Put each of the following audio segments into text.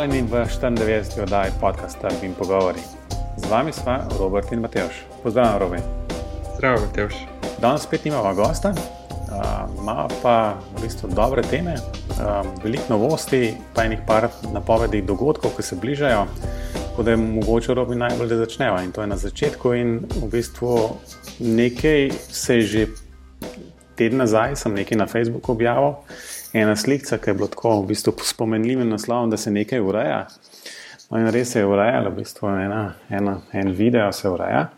Pozdravljeni v 94. oddaji podcasta Bim Pogovori. Z vami smo Robert in Mateoš. Pozdravljen, Robi. Zdravo, Mateoš. Danes spet imamo gosta, uh, ima pa v bistvu dobre teme, uh, veliko novosti, pa enih par napovedi dogodkov, ki se bližajo. Tako da je mogoče Robi najbolj, da začneva. In to je na začetku. In v bistvu nekaj se je že teden nazaj, sem nekaj na Facebooku objavil ena slika, ki je bila tako v bistvu spomenljiva naslovom, da se nekaj ureja. No, in res se je urejalo, v bistvu ena, ena, en video se ureja,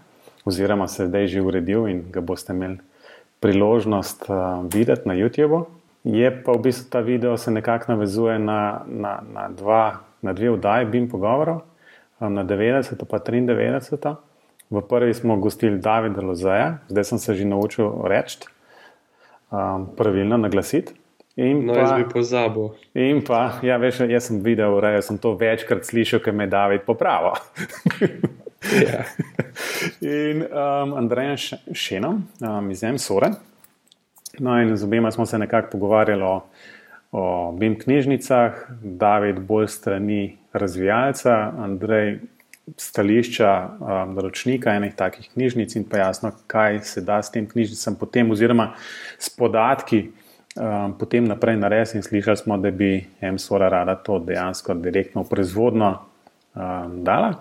oziroma se je zdaj že uredil in ga boste imeli priložnost uh, videti na YouTubu. Je pa v bistvu ta video se nekako navezuje na, na, na, dva, na dve vdaji BIM pogovorov, um, na 90 in 93. V prvi smo gostili Davida Lozeja, zdaj sem se že naučil reči, um, pravilno naglasiti. In no, pa, jaz bi pozabil. In pa, ja, veš, jaz sem videl, da sem to večkrat slišal, ker me David popravil. yeah. In um, Andrej Šenom um, iz M-Sore. No, in z obema smo se nekako pogovarjali o, o BIM knjižnicah, David bolj strani razvijalca, Andrej stališča um, naročnika enih takih knjižnic in pa jasno, kaj se da s tem knjižnicam potem, oziroma s podatki um, potem naprej naredili in slišali smo, da bi M-Sora rada to dejansko direktno v proizvodno um, dala.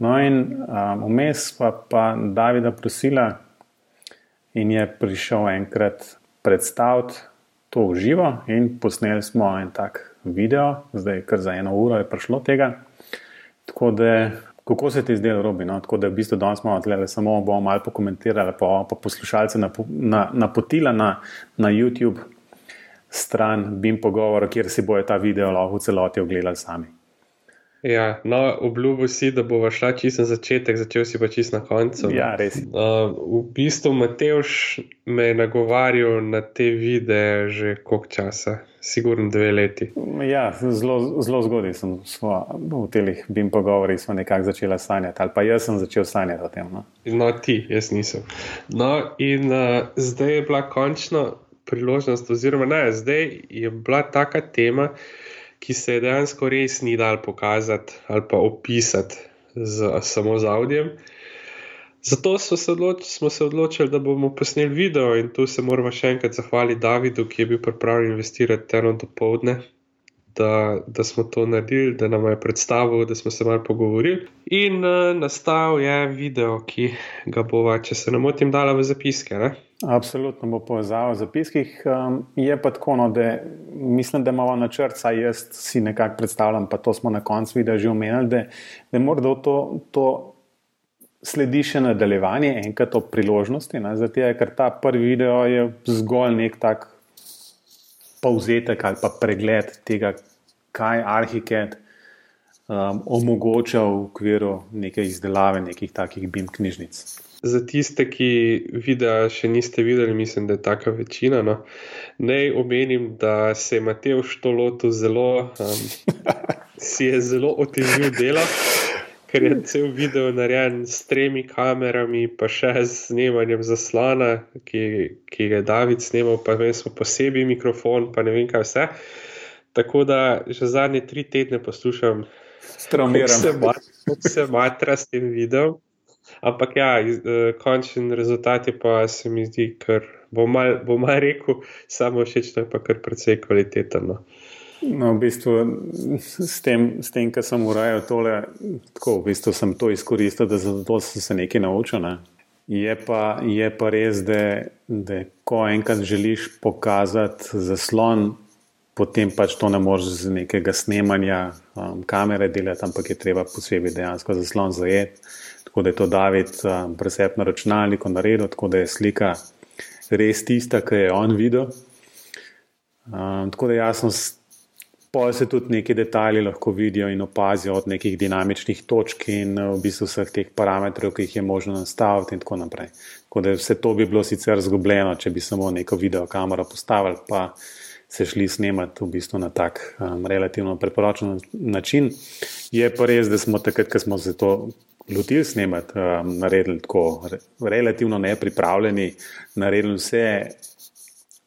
No, in vmes um, pa, pa Davida prosila in je prišel enkrat predstaviti to v živo, in posneli smo en tak video, zdaj kar za eno uro je prišlo tega. Tako da Kako se ti zdelo, Robi? No? Tako da v bistvu danes smo tle, samo bomo malo pokomentirali, pa, pa poslušalce napotila na, na, na YouTube stran BIM pogovora, kjer si bojo ta video lahko v celoti ogledali sami. Ja, no, obljubil si, da bo šla čisto na začetek, začel si pa čisto na koncu. Ja, res. Uh, v bistvu Mateoš me je nagovarjal na te videe že koliko časa sigurno dve leti. Ja, zelo, zelo zgodaj sem smo, v teh bim pogovorih nekako začela sanjati, ali pa jaz sem začel sanjati o tem. No, no ti, jaz nisem. No, in uh, zdaj je bila končna priložnost, oziroma ne, zdaj je bila taka tema, ki se je dejansko res ni dal pokazati ali pa opisati z, samo z audijem. Zato se odloč, smo se odločili, da bomo posneli video in tu se moramo še enkrat zahvaliti Davidu, ki je bil pripravljen investirati eno dopoledne, da, da smo to naredili, da nam je predstavil, da smo se malo pogovorili. In uh, nastal je video, ki ga bova, če se ne motim, dala v zapiske. Ne? Absolutno bo povezal v zapiskih. Um, je pa tako, no, da mislim, da imamo načrt, saj jaz si nekako predstavljam, pa to smo na koncu videa že omenili, da, da morda to. to sledi še nadaljevanje, enkrat o priložnosti, zato ker ta prvi video je zgolj nek tak povzetek ali pa pregled tega, kaj Arhiket um, omogoča v okviru neke izdelave nekih takih BIM knjižnic. Za tiste, ki videa še niste videli, mislim, da je taka večina. No. Naj omenim, da se je Matej Štolotu zelo, um, si je zelo otežil delo ker je cel video narejen s tremi kamerami, pa še z snemanjem zaslona, ki, ki ga je David snimal, pa vem, smo posebej mikrofon, pa ne vem kaj vse. Tako da že zadnje tri tedne poslušam, kako se matra s tem videom. Ampak ja, eh, končni rezultat je pa se mi zdi, ker bom mal, bom mal rekel, samo všeč, da je pa kar precej kvalitetno. No, v bistvu, s tem, s tem kar sem urejal tole, tako v bistvu sem to izkoristil, da zato sem se nekaj naučil. Ne. Je, pa, je pa res, da, da ko enkrat želiš pokazati zaslon, potem pač to ne moreš z nekega snemanja um, kamere delati, ampak je treba posebej dejansko zaslon zajeti. Tako da je to David um, presep na računalniku naredil, tako da je slika res tista, ki je on videl. Um, tako da jasno Pa se tudi neki detajli lahko vidijo in opazijo od nekih dinamičnih točk in v bistvu vseh teh parametrov, ki jih je možno nastaviti, in tako naprej. Tako da vse to bi bilo sicer zgubljeno, če bi samo neko video kamero postavili, pa se šli snemati v bistvu na tak um, relativno preporočen način. Je pa res, da smo takrat, ko smo se to lotili snemati, um, naredili tako relativno nepripravljeni, naredili vse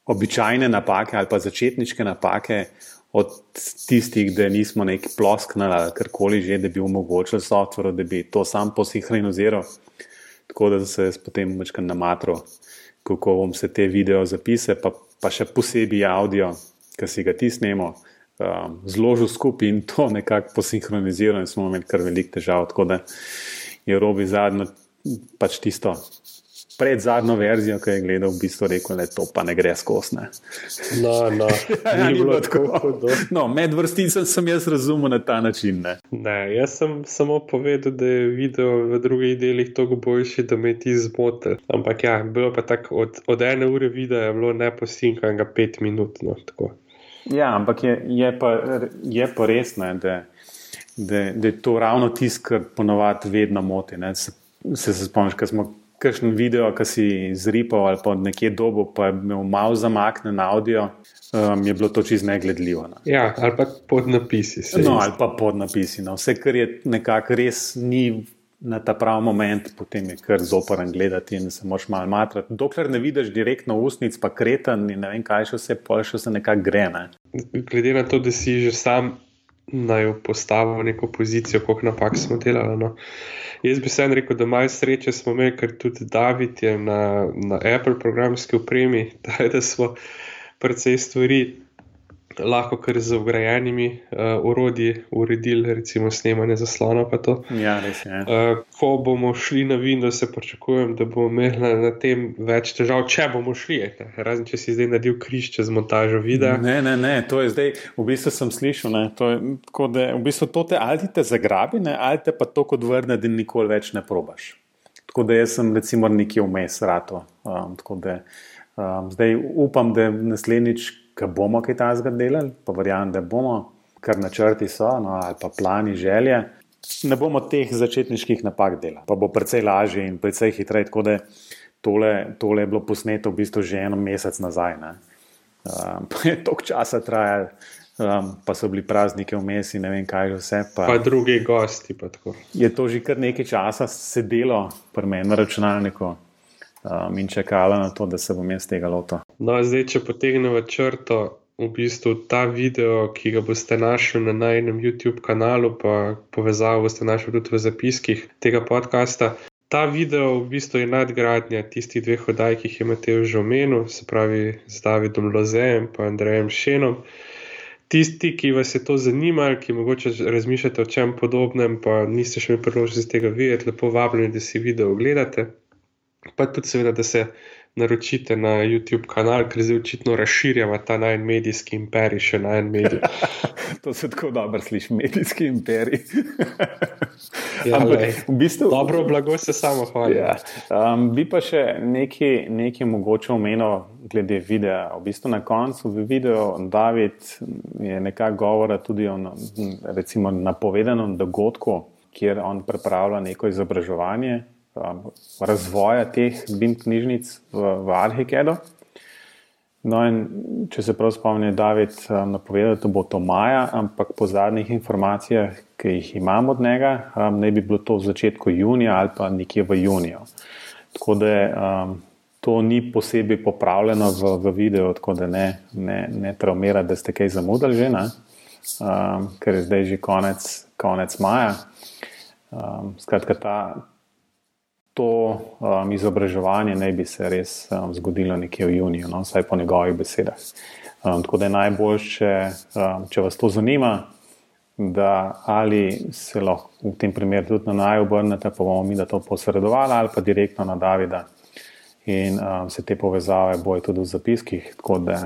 običajne napake ali pa začetniške napake od tistih, da nismo neki plosknili ali karkoli že, da bi omogočili softveru, da bi to sam posinchroniziral. Tako da se jaz potem večkrat namatro, kako bom se te video zapise, pa, pa še posebej audio, ki si ga ti snemo, um, zložil skupaj in to nekako posinchroniziral in smo imeli kar velik težav. Tako da je robi zadnjo, pač tisto pred zadnjo verzijo, ki je gledal, v bistvu rekel, da to pa ne gre skosne. No, no, Ja, ni ni bilo tako hudo. No, med vrsticami sem jaz razumel na ta način. Ne. Ne, jaz sem samo povedal, da je video v drugih delih toliko boljši, da me ti zmote. Ampak ja, bilo pa tako, od, od ene ure videa je bilo neposinkanega pet minut. No, tako. Ja, ampak je, je, pa, je pa res, ne, da, da, da je to ravno tisto, kar ponovadi vedno moti. ne. Se, se, se spomniš, ko smo kakšen video, ki si zripal ali pa nekje dobo, pa je imel malo zamaknen audio, um, je bilo to čist negledljivo. No. Ja, ali pa pod napisi. se No, ali pa pod napisi. No. Vse, kar je nekako res ni na ta pravi moment, potem je kar zoporen gledati in se moš malo matrati. Dokler ne vidiš direktno ustnic, pa kreten in ne vem kaj še vse, pol še se nekako gre. Ne. glede na to, da si že sam naj postavil v neko pozicijo, koliko napak smo delali. No. Jaz bi vseeno rekel, da malo sreče smo imeli, ker tudi David je na, na Apple programski opremi, tako da smo precej stvari lahko kar z ugrajenimi uh, urodji uredili, recimo snemanje zaslona. Ja, res je. Uh, ko bomo šli na Windows, se pričakujem, da bomo imeli na, tem več težav, če bomo šli. ne. Razen če si zdaj naredil križ čez montažo videa. Ne, ne, ne, to je zdaj, v bistvu sem slišal, ne, to je, tako da v bistvu to te ali te zagrabi, ne, ali te pa to kot vrne, da nikoli več ne probaš. Tako da jaz sem recimo nekje vmes rato. Um, da um, zdaj upam, da naslednjič, ko bomo kaj tajnega delali, pa verjamem, da bomo, kar načrti so, no, ali pa plani, želje, ne bomo teh začetniških napak delali. Pa bo precej lažje in precej hitreje. Tako da tole, tole je bilo posneto v bistvu že eno mesec nazaj. Ne. Um, pa je toliko časa trajalo, um, pa so bili prazniki vmes in ne vem kaj vse. Pa Pa drugi gosti. Pa tako. je to že kar nekaj časa sedelo pri meni na računalniku um, in čakalo na to, da se bom jaz tega lotil. No, zdaj, če potegnemo črto, v bistvu ta video, ki ga boste našli na najnem YouTube kanalu, pa povezavo boste našli tudi v zapiskih tega podcasta. Ta video v bistvu je nadgradnja tistih dveh oddaj, ki jih je Matej že omenil, se pravi z Davidom Lozejem in Andrejem Šenom. Tisti, ki vas je to zanimalo, ki mogoče razmišljate o čem podobnem, pa niste še imeli priložnosti tega videti, lepo vabljeni, da si video ogledate. Pa tudi, seveda, da se naročite na YouTube kanal, ker zdaj očitno razširjamo ta naj medijski imperij še na en medij. To se tako dobro sliši, medijski imperij. Ja, Ampak glej. v bistvu. Dobro, blago se samo hvali. Ja. Um, bi pa še nekaj, nekaj mogoče omenil glede videa. V bistvu na koncu v videu David je nekako govora tudi o recimo, napovedanem dogodku, kjer on pripravlja neko izobraževanje um, razvoja teh BIM knjižnic v, v Arhikedu. No, in če se prav spomnim, je David um, napovedal, da bo to maja, ampak po zadnjih informacijah, ki jih imam od njega, um, naj bi bilo to v začetku junija ali pa nekje v juniju. Tako da um, to ni posebej popravljeno v, v videu, tako da ne, ne, ne traumira, da ste kaj zamudili že, ne? um, ker je zdaj že konec, konec maja. Um, skratka, ta, to um, izobraževanje naj bi se res um, zgodilo nekje v juniju, no, vsaj po njegovih besedah. Um, tako da je najboljše, um, če vas to zanima, da ali se lahko v tem primeru tudi na naj obrnete, pa bomo mi da to posredovali, ali pa direktno na Davida. In um, se te povezave bojo tudi v zapiskih. Tako da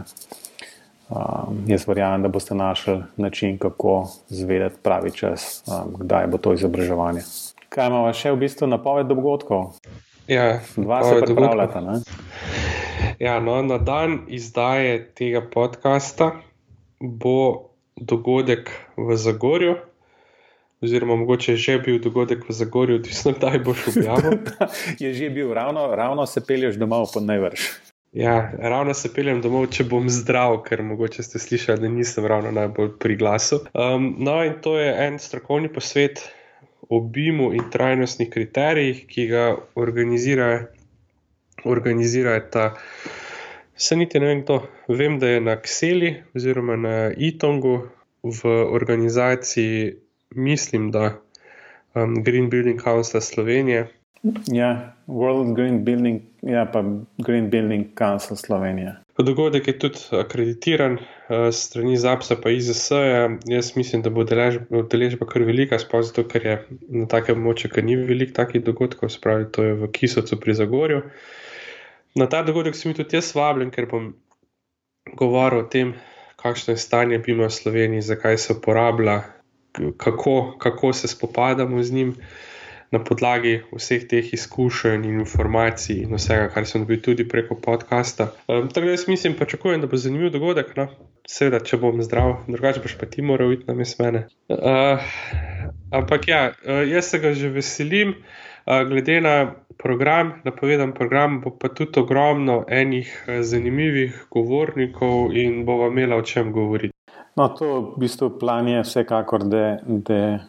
um, jaz verjamem, da boste našli način, kako zvedeti pravi čas, um, kdaj bo to izobraževanje. Kaj imamo še v bistvu napoved dogodkov? Ja, Dva se pripravljata. Ne? Ja, no, na dan izdaje tega podcasta bo dogodek v Zagorju, oziroma mogoče je že bil dogodek v Zagorju, odvisno kdaj boš objavil. Je že bil, ravno, ravno se pelješ domov, pa najvrš. Ja, ravno se peljem domov, če bom zdrav, ker mogoče ste slišali, da nisem ravno najbolj pri glasu. Um, no, in to je en strokovni posvet o BIM-u in trajnostnih kriterijih, ki ga organizira, organizirata Se niti ne vem, kdo. Vem, da je na Kseli oziroma na Itongu v organizaciji, mislim, da um, Green Building Council Slovenije. Ja, World Green Building, ja, pa Green Building Council Slovenije. Dogodek je tudi akreditiran uh, strani ZAPSA in IZS. -ja. Jaz mislim, da bo deležba kar velika, sploh zato, ker je na takem območju, ker ni veliko takih dogodkov, spravi to je v Kisocu pri Zagorju. Na ta dogodek sem tudi jaz vabljen, ker bom govoril o tem, kakšno je stanje BIM v Sloveniji, zakaj se uporablja, kako, kako se spopadamo z njim na podlagi vseh teh izkušenj in informacij in vsega, kar sem dobil tudi preko podcasta. Um, tako da jaz mislim, pričakujem, da bo zanimiv dogodek. No? Seveda, če bom zdrav, drugače boš pa ti moral iti na mes mene. Uh, ampak ja, uh, jaz se ga že veselim. Uh, glede na program, napovedan program, bo pa tudi ogromno enih zanimivih govornikov in bova imela o čem govoriti. No, to v bistvu plan je vsekakor, da, da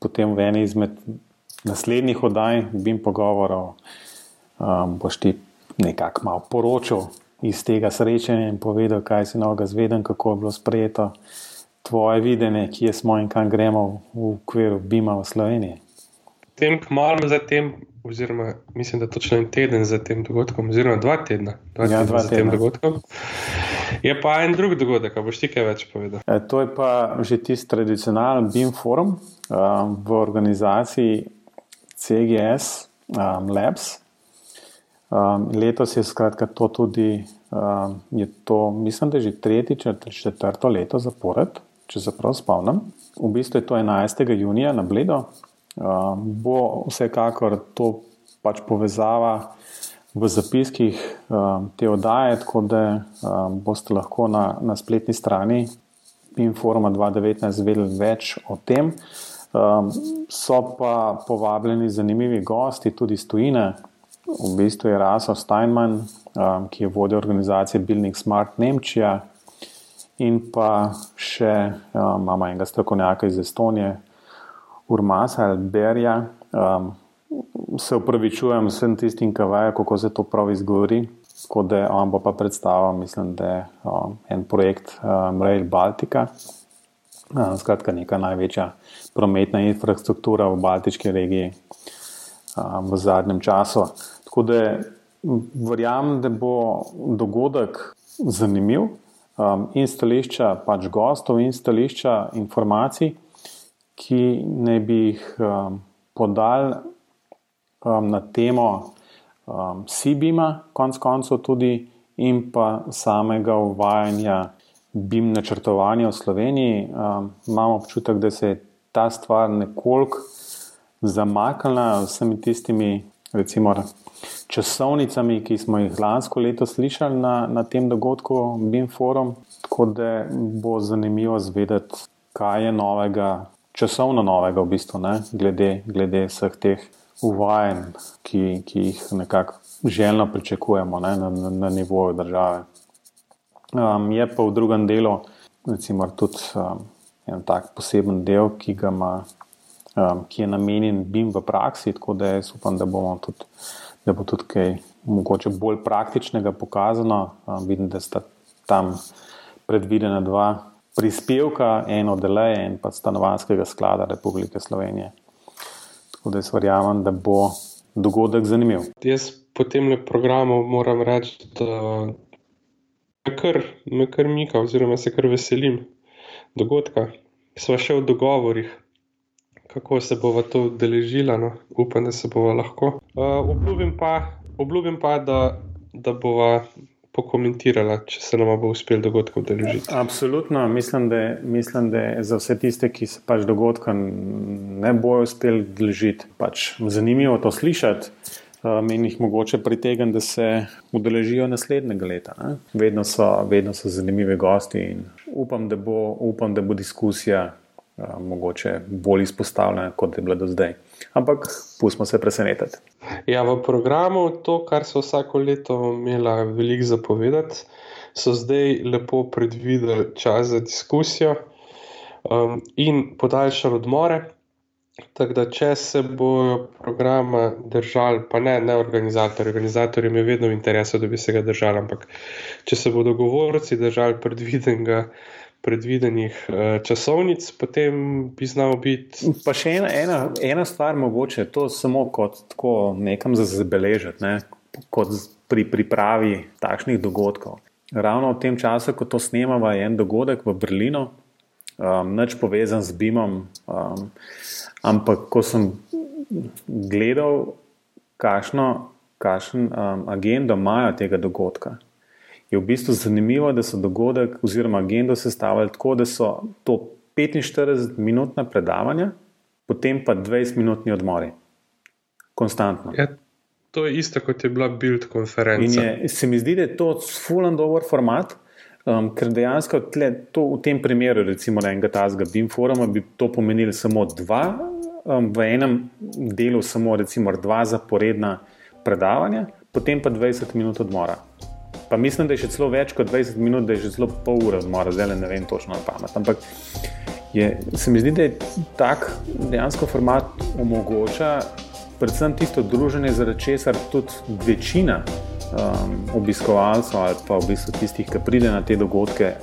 potem v eni izmed naslednjih oddaj, bim pogovorov, um, boš ti nekako malo poročal iz tega srečanja in povedal, kaj si novega zvedel, kako je bilo sprejeto tvoje videnje, kje smo in kam gremo v okviru Bima v Sloveniji. Tem kmalo zatem, oziroma mislim, da točno en teden za tem dogodkom, oziroma dva tedna, dva ja, tedna dva za tedna. tem dogodkom. Je pa en drug dogodek, boš ti kaj več povedal? E, to je pa že tisti tradicionalen BIM forum um, v organizaciji CGS um, Labs. Um, letos je skratka to tudi, um, je to, mislim, da je že tretjič ali četrto leto zapored, če se prav spomnim. V bistvu je to 11. junija na Bledo. Um, bo vsekakor to pač povezava v zapiskih um, te oddaje, tako da um, boste lahko na, na spletni strani Informa 2019 vedeli več o tem. Um, so pa povabljeni zanimivi gosti, tudi iz tujine. V bistvu je Raso Steinman, um, ki je vodja organizacije Building Smart Nemčija, in pa še um, imamo enega strokovnjaka iz Estonije, Urmasa Alberja. Um, se upravičujem vsem tistim, ki vejo, kako se to prav izgovori. Tako da on bo pa predstavil, mislim, da je um, en projekt um, Rail Baltica, skratka, neka največja prometna infrastruktura v Baltički regiji v zadnjem času. Tako da verjamem, da bo dogodek zanimiv in stališča pač gostov in stališča informacij, ki ne bi jih podali na temo Sibima, konc koncev tudi in pa samega uvajanja BIM načrtovanja v Sloveniji. Um, imamo občutek, da se je ta stvar nekoliko zamaknila z vsemi tistimi, recimo, časovnicami, ki smo jih lansko leto slišali na, na tem dogodku BIM Forum. Tako da bo zanimivo zvedeti, kaj je novega, časovno novega, v bistvu, ne, glede, glede vseh teh uvajanj, ki, ki jih nekako željno pričakujemo ne, na, na, na nivoju države. Um, je pa v drugem delu, recimo, tudi um, en tak poseben del, ki, ima, um, ki je namenjen BIM v praksi, tako da jaz upam, da, tudi, da bo tudi kaj mogoče bolj praktičnega pokazano. Um, vidim, da sta tam predvidena dva prispevka, eno deleje in pa stanovanskega sklada Republike Slovenije. Tako da jaz verjamem, da bo dogodek zanimiv. Jaz po tem programu moram reči, da kar, me kar mika, oziroma se kar veselim dogodka. Sva še v dogovorih, kako se bova to udeležila. No? Upam, da se bova lahko. Uh, obljubim pa, obljubim pa da, da bova pokomentirala, če se nam bo uspel dogodek udeležiti. Absolutno, mislim da, mislim, da za vse tiste, ki se pač dogodka ne bojo uspeli udeležiti, pač zanimivo to slišati. Meni jih mogoče pritegnem, da se udeležijo naslednjega leta. Vedno so, vedno so zanimivi gosti in upam, da bo, upam, da bo diskusija mogoče bolj izpostavljena, kot je bila do zdaj. Ampak pustimo se presenetiti. Ja, v programu to, kar so vsako leto imela veliko zapovedati, so zdaj lepo predvideli čas za diskusijo um, in podaljšali odmore. Tako da, če se bojo programa držali, pa ne, ne organizatorji, organizatorji imajo vedno v interesu, da bi se ga držali, ampak če se bodo govorci držali predvidenega. Predvidenih uh, časovnic, potem bi znal biti. Pa še ena, ena, ena stvar, mogoče to samo kot tako nekam za zabeležiti, ne? kot pri pripravi takšnih dogodkov. Ravno v tem času, ko to snemamo, je en dogodek v Berlinu, um, neč povezan z BIM-om. Um, Ampak, ko sem gledal, kakšno, kakšen um, agendo imajo tega dogodka, je v bistvu zanimivo, da so dogodek oziroma agendo sestavljali tako, da so to 45-minutna predavanja, potem pa 20-minutni odmori. Konstantno. Ja, to je isto, kot je bila Build konferenca. Je, se mi zdi, da je to full and over format. Um, ker dejansko tle, to, v tem primeru, recimo, enega tazga BIM foruma, bi to pomenilo samo dva um, v enem delu samo recimo, dva zaporedna predavanja, potem pa 20 minut odmora. Pa mislim, da je še celo več kot 20 minut, da je že celo pol ure odmora, zdaj ne vem točno na pamet. Ampak je, se mi zdi, da je tak dejansko format omogoča predvsem tisto druženje, zaradi česar tudi večina um, obiskovalcev ali pa v bistvu tistih, ki pride na te dogodke,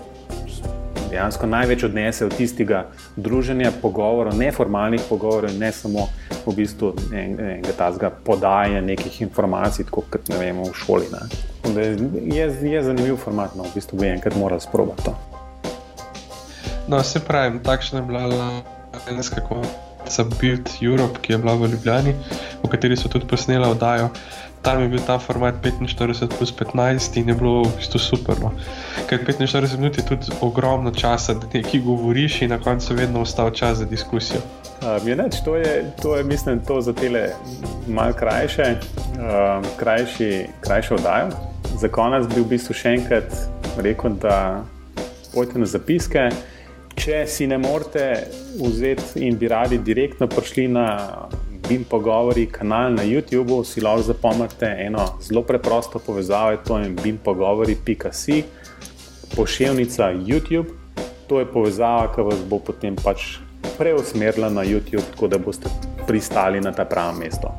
dejansko največ odnese od tistega druženja, pogovorov, neformalnih pogovorov, ne samo v bistvu enega tazga podajanja nekih informacij, kot ne vemo v šoli. Je, je zanimiv format, no, v bistvu bi enkrat moral sprobati to. No, se pravi, takšna je bila enska konca Build Europe, ki je bila v Ljubljani, v kateri so tudi posnela oddajo tam je bil ta format 45 plus 15 in je bilo v bistvu super. No. Ker 45 minut je tudi ogromno časa, da nekaj govoriš in na koncu vedno ostal čas za diskusijo. Um, je neč, to, je, to je, mislim, to za tele malce krajše, um, krajši, krajše oddajo. Za konec bi v bistvu še enkrat rekel, da pojte na zapiske. Če si ne morete vzeti in bi radi direktno prišli na BIM pogovori, kanal na YouTubu, si lahko zapomnite eno zelo preprosto povezavo, to je BIM pogovori.com, pošiljka YouTube. To je povezava, ki vas bo potem pač preusmerila na YouTube, tako da boste pristali na ta pravo mesto.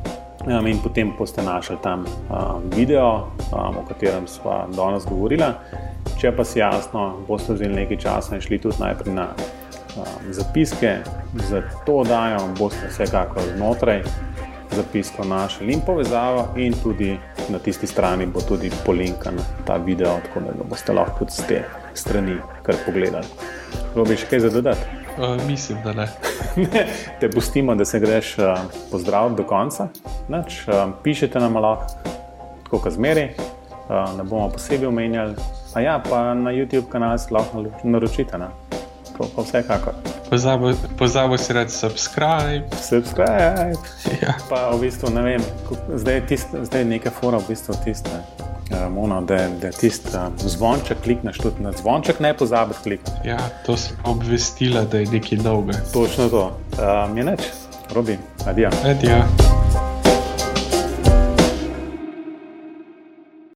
Um, in potem boste našli tam um, video, um, o katerem smo danes govorili. Če pa si jasno, boste vzeli nekaj časa in šli tudi najprej na um, zapiske, za to dajo, boste vsekakor znotraj zapisko našli in povezavo, in tudi na tisti strani bo tudi polinkan ta video, tako da ga boste lahko z te strani kar pogledali. Robi še kaj za dodati? Uh, mislim, da ne. Te pustimo, da se greš uh, pozdraviti do konca. Nač, uh, pišete nam lahko, tako kot zmeri, uh, ne bomo posebej omenjali. A ja, pa na YouTube kanal lahko naročite. Ne? To pa vsekakor. Pozabo si reči subscribe. Subscribe. Ja. Pa v bistvu ne vem, zdaj je, tist, zdaj je nekaj fora v bistvu tiste. Um, ono, da da tisti um, zvonček klikneš, tudi na zvonček ne pozabi klikati. Ja, to sem obvestila, da je nekaj novega. Točno to. Um, je neč, robi, adijo. Adijo.